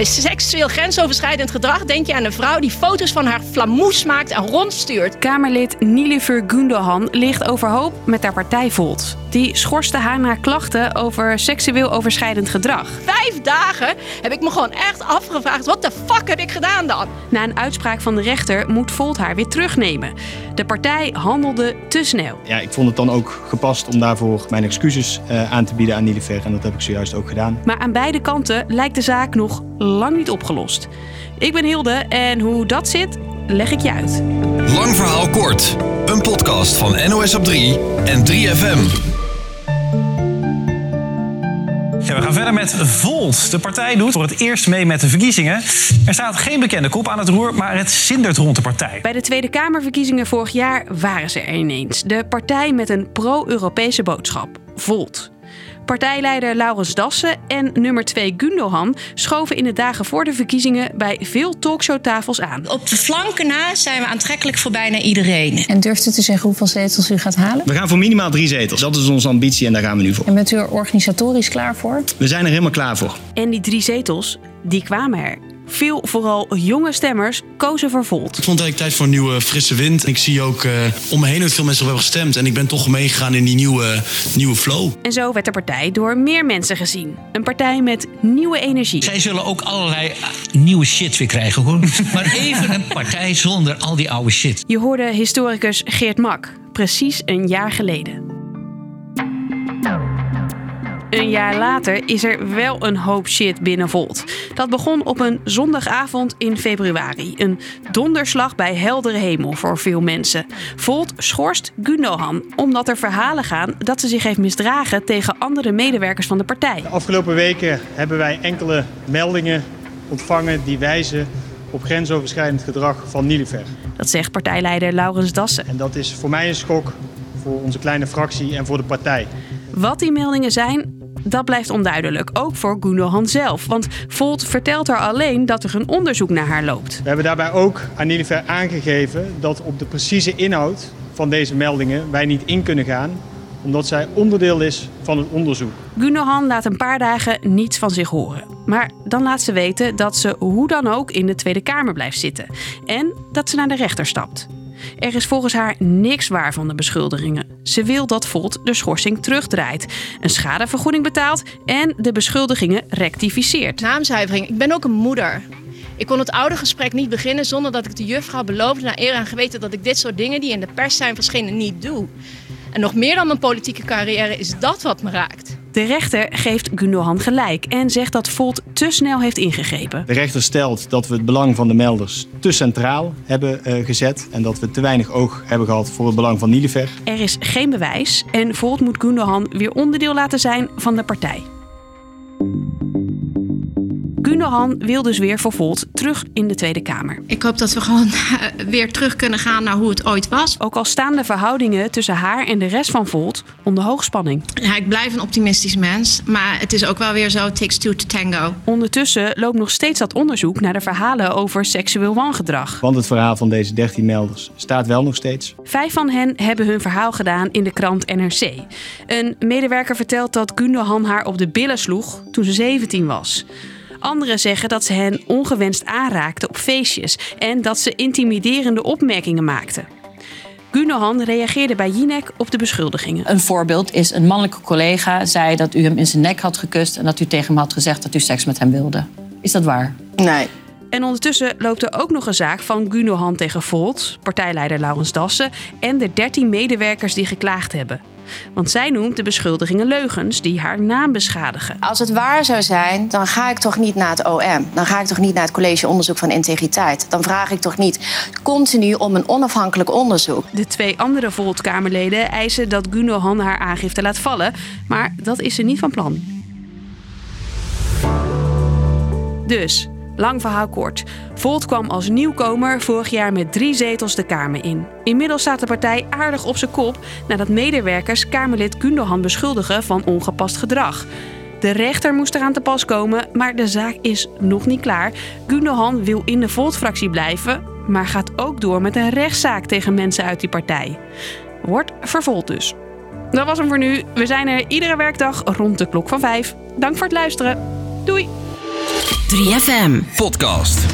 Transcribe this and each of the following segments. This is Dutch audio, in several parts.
Bij seksueel grensoverschrijdend gedrag denk je aan een vrouw die foto's van haar flamoes maakt en rondstuurt. Kamerlid Nilüfer Gundogan ligt overhoop met haar partij Volt. Die schorste haar na klachten over seksueel overschrijdend gedrag. Vijf dagen heb ik me gewoon echt afgevraagd: wat de fuck heb ik gedaan dan? Na een uitspraak van de rechter moet Volt haar weer terugnemen. De partij handelde te snel. Ja, ik vond het dan ook gepast om daarvoor mijn excuses uh, aan te bieden aan Nilifer. En dat heb ik zojuist ook gedaan. Maar aan beide kanten lijkt de zaak nog lang niet opgelost. Ik ben Hilde en hoe dat zit, leg ik je uit. Lang verhaal kort. Een podcast van NOS op 3 en 3FM. We gaan verder met Volt. De partij doet voor het eerst mee met de verkiezingen. Er staat geen bekende kop aan het roer, maar het zindert rond de partij. Bij de Tweede Kamerverkiezingen vorig jaar waren ze er ineens. De partij met een pro-Europese boodschap, Volt. Partijleider Laurens Dassen en nummer 2 Gundogan schoven in de dagen voor de verkiezingen bij veel talkshowtafels aan. Op de flanken na zijn we aantrekkelijk voor bijna iedereen. En durft u te zeggen hoeveel zetels u gaat halen? We gaan voor minimaal drie zetels. Dat is onze ambitie en daar gaan we nu voor. En bent u er organisatorisch klaar voor? We zijn er helemaal klaar voor. En die drie zetels, die kwamen er. Veel, vooral jonge stemmers, kozen voor Volt. Ik vond het eigenlijk tijd voor een nieuwe frisse wind. Ik zie ook uh, om me heen dat veel mensen hebben gestemd. En ik ben toch meegegaan in die nieuwe, nieuwe flow. En zo werd de partij door meer mensen gezien. Een partij met nieuwe energie. Zij zullen ook allerlei eh, nieuwe shit weer krijgen hoor. maar even een partij zonder al die oude shit. Je hoorde historicus Geert Mak, precies een jaar geleden. Een jaar later is er wel een hoop shit binnen Volt. Dat begon op een zondagavond in februari. Een donderslag bij heldere hemel voor veel mensen. Volt schorst Gundogan omdat er verhalen gaan dat ze zich heeft misdragen tegen andere medewerkers van de partij. De afgelopen weken hebben wij enkele meldingen ontvangen die wijzen op grensoverschrijdend gedrag van Nilifer. Dat zegt partijleider Laurens Dassen. En dat is voor mij een schok voor onze kleine fractie en voor de partij. Wat die meldingen zijn, dat blijft onduidelijk, ook voor Gundogan zelf. Want Volt vertelt haar alleen dat er een onderzoek naar haar loopt. We hebben daarbij ook aan Nilifer aangegeven dat op de precieze inhoud van deze meldingen wij niet in kunnen gaan omdat zij onderdeel is van het onderzoek. Gundogan laat een paar dagen niets van zich horen. Maar dan laat ze weten dat ze hoe dan ook in de Tweede Kamer blijft zitten. En dat ze naar de rechter stapt. Er is volgens haar niks waar van de beschuldigingen. Ze wil dat Volt de schorsing terugdraait, een schadevergoeding betaalt en de beschuldigingen rectificeert. Naamzuivering. Ik ben ook een moeder. Ik kon het oude gesprek niet beginnen zonder dat ik de juffrouw beloofde naar eer en geweten dat ik dit soort dingen die in de pers zijn verschenen niet doe. En nog meer dan mijn politieke carrière is dat wat me raakt. De rechter geeft Gundogan gelijk en zegt dat Volt te snel heeft ingegrepen. De rechter stelt dat we het belang van de melders te centraal hebben uh, gezet en dat we te weinig oog hebben gehad voor het belang van Nilifer. Er is geen bewijs en Volt moet Gundogan weer onderdeel laten zijn van de partij. Gundogan wil dus weer voor Volt terug in de Tweede Kamer. Ik hoop dat we gewoon weer terug kunnen gaan naar hoe het ooit was. Ook al staan de verhoudingen tussen haar en de rest van Volt onder hoogspanning. Ja, ik blijf een optimistisch mens, maar het is ook wel weer zo, takes two to tango. Ondertussen loopt nog steeds dat onderzoek naar de verhalen over seksueel wangedrag. Want het verhaal van deze 13 melders staat wel nog steeds. Vijf van hen hebben hun verhaal gedaan in de krant NRC. Een medewerker vertelt dat Gundogan haar op de billen sloeg toen ze 17 was. Anderen zeggen dat ze hen ongewenst aanraakte op feestjes en dat ze intimiderende opmerkingen maakte. Gunohan reageerde bij Jinek op de beschuldigingen. Een voorbeeld is een mannelijke collega zei dat u hem in zijn nek had gekust en dat u tegen hem had gezegd dat u seks met hem wilde. Is dat waar? Nee. En ondertussen loopt er ook nog een zaak van Gunohan tegen Volt, partijleider Laurens Dassen en de 13 medewerkers die geklaagd hebben. Want zij noemt de beschuldigingen leugens die haar naam beschadigen. Als het waar zou zijn, dan ga ik toch niet naar het OM. Dan ga ik toch niet naar het College Onderzoek van Integriteit. Dan vraag ik toch niet continu om een onafhankelijk onderzoek. De twee andere Volt-Kamerleden eisen dat Gunohan haar aangifte laat vallen. Maar dat is ze niet van plan. Dus, Lang verhaal kort. Volt kwam als nieuwkomer vorig jaar met drie zetels de Kamer in. Inmiddels staat de partij aardig op zijn kop nadat medewerkers Kamerlid Gundogan beschuldigen van ongepast gedrag. De rechter moest eraan te pas komen, maar de zaak is nog niet klaar. Gundogan wil in de Volt-fractie blijven, maar gaat ook door met een rechtszaak tegen mensen uit die partij. Wordt vervolgd dus. Dat was hem voor nu. We zijn er iedere werkdag rond de klok van vijf. Dank voor het luisteren. Doei! 3FM. Podcast.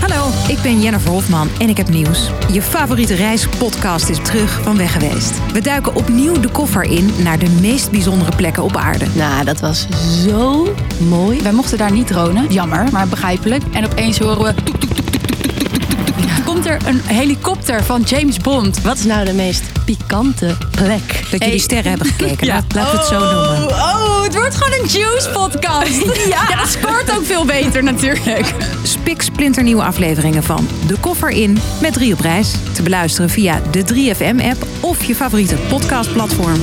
Hallo, ik ben Jennifer Hofman en ik heb nieuws. Je favoriete reispodcast is terug van weg geweest. We duiken opnieuw de koffer in naar de meest bijzondere plekken op aarde. Nou, dat was zo mooi. Wij mochten daar niet dronen. Jammer, maar begrijpelijk. En opeens horen we... Komt er een helikopter van James Bond. Wat is nou de meest pikante plek? Dat jullie sterren hebben gekeken. Ja. Laat, het zo noemen. Oh, het wordt gewoon een Juice podcast. ja. dat scoort ook veel beter natuurlijk. Spik splinternieuwe afleveringen van De Koffer In met drie op reis. Te beluisteren via de 3FM-app of je favoriete podcastplatform.